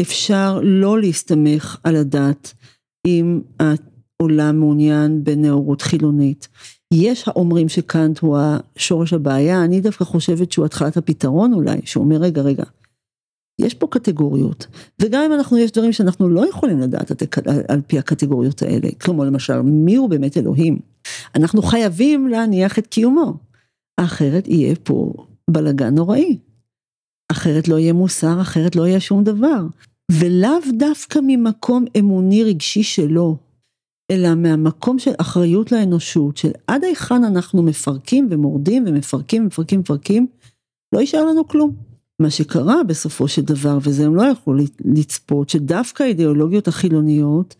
אפשר לא להסתמך על הדת אם העולם מעוניין בנאורות חילונית. יש האומרים שקאנט הוא השורש הבעיה, אני דווקא חושבת שהוא התחלת הפתרון אולי, שהוא אומר רגע רגע, יש פה קטגוריות, וגם אם אנחנו, יש דברים שאנחנו לא יכולים לדעת על פי הקטגוריות האלה, כלומר למשל, מי הוא באמת אלוהים? אנחנו חייבים להניח את קיומו, אחרת יהיה פה בלגן נוראי. אחרת לא יהיה מוסר, אחרת לא יהיה שום דבר. ולאו דווקא ממקום אמוני רגשי שלו, אלא מהמקום של אחריות לאנושות, של עד היכן אנחנו מפרקים ומורדים ומפרקים ומפרקים ומפרקים, לא יישאר לנו כלום. מה שקרה בסופו של דבר, וזה הם לא יכלו לצפות, שדווקא האידיאולוגיות החילוניות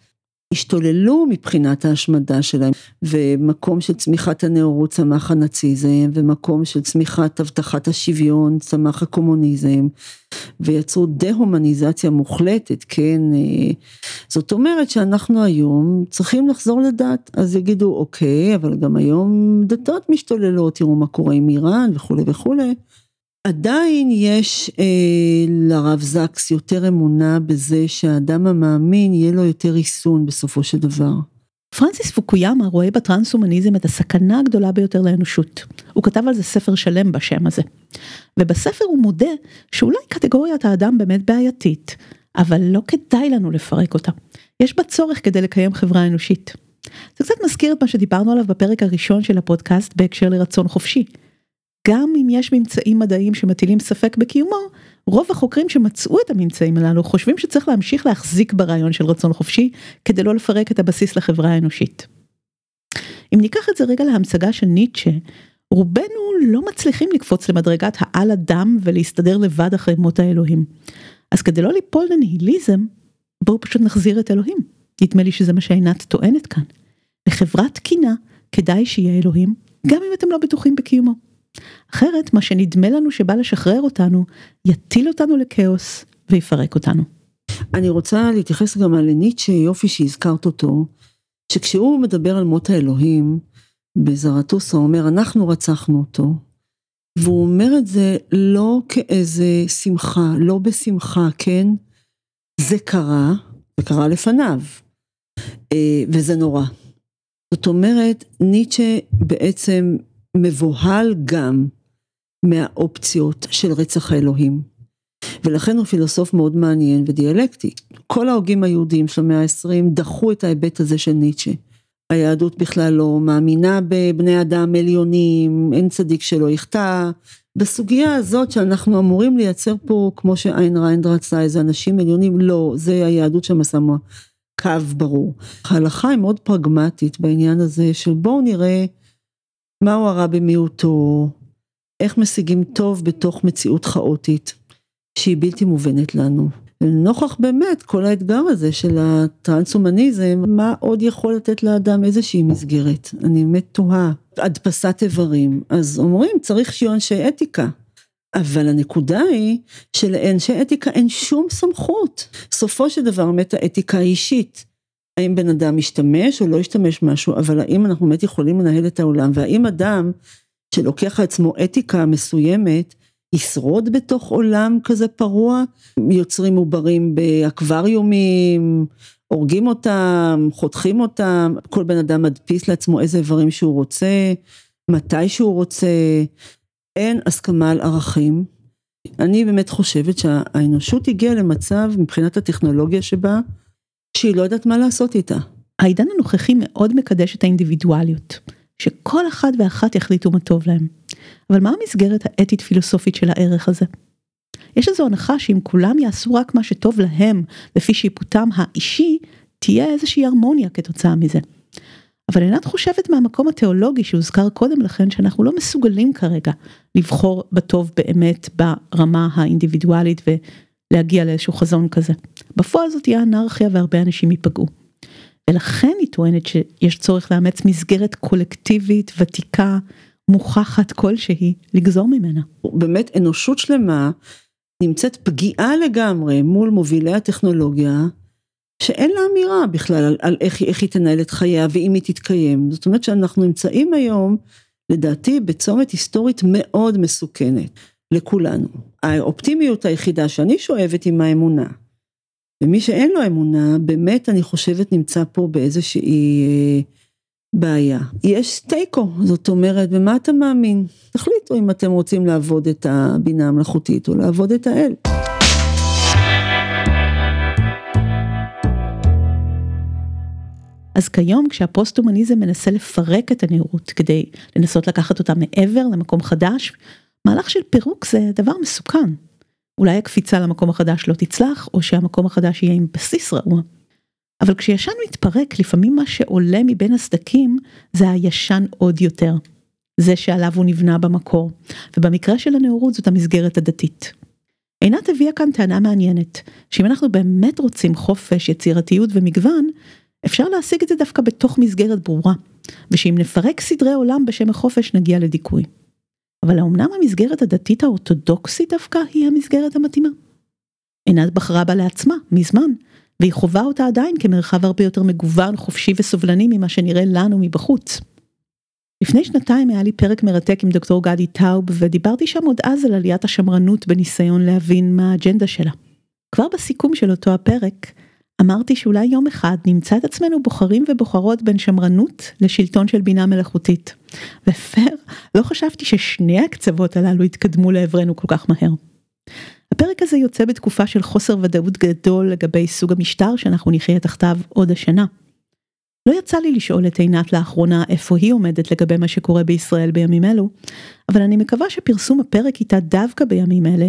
השתוללו מבחינת ההשמדה שלהם, ומקום של צמיחת הנאורות צמח הנאציזם, ומקום של צמיחת הבטחת השוויון צמח הקומוניזם, ויצרו דה-הומניזציה מוחלטת, כן, אה, זאת אומרת שאנחנו היום צריכים לחזור לדת, אז יגידו אוקיי, אבל גם היום דתות משתוללות, תראו מה קורה עם איראן וכולי וכולי. עדיין יש אה, לרב זקס יותר אמונה בזה שהאדם המאמין יהיה לו יותר ריסון בסופו של דבר. פרנסיס פוקויאמה רואה בטרנס-הומניזם את הסכנה הגדולה ביותר לאנושות. הוא כתב על זה ספר שלם בשם הזה. ובספר הוא מודה שאולי קטגוריית האדם באמת בעייתית, אבל לא כדאי לנו לפרק אותה. יש בה צורך כדי לקיים חברה אנושית. זה קצת מזכיר את מה שדיברנו עליו בפרק הראשון של הפודקאסט בהקשר לרצון חופשי. גם אם יש ממצאים מדעיים שמטילים ספק בקיומו, רוב החוקרים שמצאו את הממצאים הללו חושבים שצריך להמשיך להחזיק ברעיון של רצון חופשי כדי לא לפרק את הבסיס לחברה האנושית. אם ניקח את זה רגע להמשגה של ניטשה, רובנו לא מצליחים לקפוץ למדרגת העל אדם ולהסתדר לבד אחרי מות האלוהים. אז כדי לא ליפול לניהיליזם, בואו פשוט נחזיר את אלוהים. נדמה לי שזה מה שעינת טוענת כאן. לחברה תקינה כדאי שיהיה אלוהים, גם אם אתם לא בטוחים בקיומו. אחרת, מה שנדמה לנו שבא לשחרר אותנו, יטיל אותנו לכאוס ויפרק אותנו. אני רוצה להתייחס גם על ניטשה, יופי שהזכרת אותו, שכשהוא מדבר על מות האלוהים, בזרטוסה אומר, אנחנו רצחנו אותו. והוא אומר את זה לא כאיזה שמחה, לא בשמחה, כן? זה קרה, זה קרה לפניו, אה, וזה נורא. זאת אומרת, ניטשה בעצם מבוהל גם מהאופציות של רצח האלוהים. ולכן הוא פילוסוף מאוד מעניין ודיאלקטי. כל ההוגים היהודיים של המאה ה-20 דחו את ההיבט הזה של ניטשה. היהדות בכלל לא מאמינה בבני אדם עליונים, אין צדיק שלא יחטא. בסוגיה הזאת שאנחנו אמורים לייצר פה, כמו שאיין ריינד רצה, איזה אנשים עליונים, לא, זה היהדות שמה קו ברור. ההלכה היא מאוד פרגמטית בעניין הזה של בואו נראה מהו הרע במיעוטו, איך משיגים טוב בתוך מציאות כאוטית שהיא בלתי מובנת לנו. נוכח באמת כל האתגר הזה של הטרנס-הומניזם, מה עוד יכול לתת לאדם איזושהי מסגרת? אני באמת תוהה. הדפסת איברים, אז אומרים צריך שיהיו אנשי אתיקה. אבל הנקודה היא שלאנשי אתיקה אין שום סמכות. סופו של דבר באמת האתיקה היא אישית. האם בן אדם משתמש או לא ישתמש משהו, אבל האם אנחנו באמת יכולים לנהל את העולם, והאם אדם שלוקח לעצמו אתיקה מסוימת, ישרוד בתוך עולם כזה פרוע, יוצרים עוברים באקווריומים, הורגים אותם, חותכים אותם, כל בן אדם מדפיס לעצמו איזה איברים שהוא רוצה, מתי שהוא רוצה, אין הסכמה על ערכים. אני באמת חושבת שהאנושות הגיעה למצב מבחינת הטכנולוגיה שבה, שהיא לא יודעת מה לעשות איתה. העידן הנוכחי מאוד מקדש את האינדיבידואליות, שכל אחד ואחת יחליטו מה טוב להם. אבל מה המסגרת האתית פילוסופית של הערך הזה? יש איזו הנחה שאם כולם יעשו רק מה שטוב להם, לפי שיפוטם האישי, תהיה איזושהי הרמוניה כתוצאה מזה. אבל עינת חושבת מהמקום התיאולוגי שהוזכר קודם לכן, שאנחנו לא מסוגלים כרגע לבחור בטוב באמת ברמה האינדיבידואלית ולהגיע לאיזשהו חזון כזה. בפועל זאת תהיה אנרכיה והרבה אנשים ייפגעו. ולכן היא טוענת שיש צורך לאמץ מסגרת קולקטיבית, ותיקה, מוכחת כלשהי, לגזור ממנה. באמת אנושות שלמה נמצאת פגיעה לגמרי מול מובילי הטכנולוגיה, שאין לה אמירה בכלל על, על איך, איך היא תנהל את חייה ואם היא תתקיים. זאת אומרת שאנחנו נמצאים היום, לדעתי, בצומת היסטורית מאוד מסוכנת לכולנו. האופטימיות היחידה שאני שואבת עם האמונה. ומי שאין לו אמונה, באמת אני חושבת נמצא פה באיזושהי אה, בעיה. יש תיקו, זאת אומרת, במה אתה מאמין? תחליטו אם אתם רוצים לעבוד את הבינה המלאכותית או לעבוד את האל. אז כיום כשהפוסט-הומניזם מנסה לפרק את הנראות כדי לנסות לקחת אותה מעבר למקום חדש, מהלך של פירוק זה דבר מסוכן. אולי הקפיצה למקום החדש לא תצלח, או שהמקום החדש יהיה עם בסיס רעוע. אבל כשישן מתפרק, לפעמים מה שעולה מבין הסדקים זה הישן עוד יותר. זה שעליו הוא נבנה במקור, ובמקרה של הנאורות זאת המסגרת הדתית. עינת הביאה כאן טענה מעניינת, שאם אנחנו באמת רוצים חופש, יצירתיות ומגוון, אפשר להשיג את זה דווקא בתוך מסגרת ברורה, ושאם נפרק סדרי עולם בשם החופש נגיע לדיכוי. אבל האמנם המסגרת הדתית האורתודוקסית דווקא היא המסגרת המתאימה? עינת בחרה בה לעצמה, מזמן, והיא חווה אותה עדיין כמרחב הרבה יותר מגוון, חופשי וסובלני ממה שנראה לנו מבחוץ. לפני שנתיים היה לי פרק מרתק עם דוקטור גדי טאוב, ודיברתי שם עוד אז על עליית השמרנות בניסיון להבין מה האג'נדה שלה. כבר בסיכום של אותו הפרק, אמרתי שאולי יום אחד נמצא את עצמנו בוחרים ובוחרות בין שמרנות לשלטון של בינה מלאכותית. ופייר, לא חשבתי ששני הקצוות הללו יתקדמו לעברנו כל כך מהר. הפרק הזה יוצא בתקופה של חוסר ודאות גדול לגבי סוג המשטר שאנחנו נחיה תחתיו עוד השנה. לא יצא לי לשאול את עינת לאחרונה איפה היא עומדת לגבי מה שקורה בישראל בימים אלו, אבל אני מקווה שפרסום הפרק איתה דווקא בימים אלה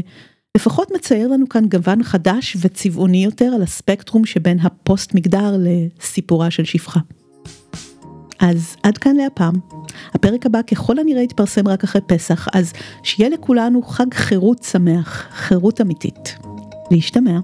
לפחות מצייר לנו כאן גוון חדש וצבעוני יותר על הספקטרום שבין הפוסט מגדר לסיפורה של שפחה. אז עד כאן להפעם. הפרק הבא ככל הנראה יתפרסם רק אחרי פסח, אז שיהיה לכולנו חג חירות שמח, חירות אמיתית. להשתמע.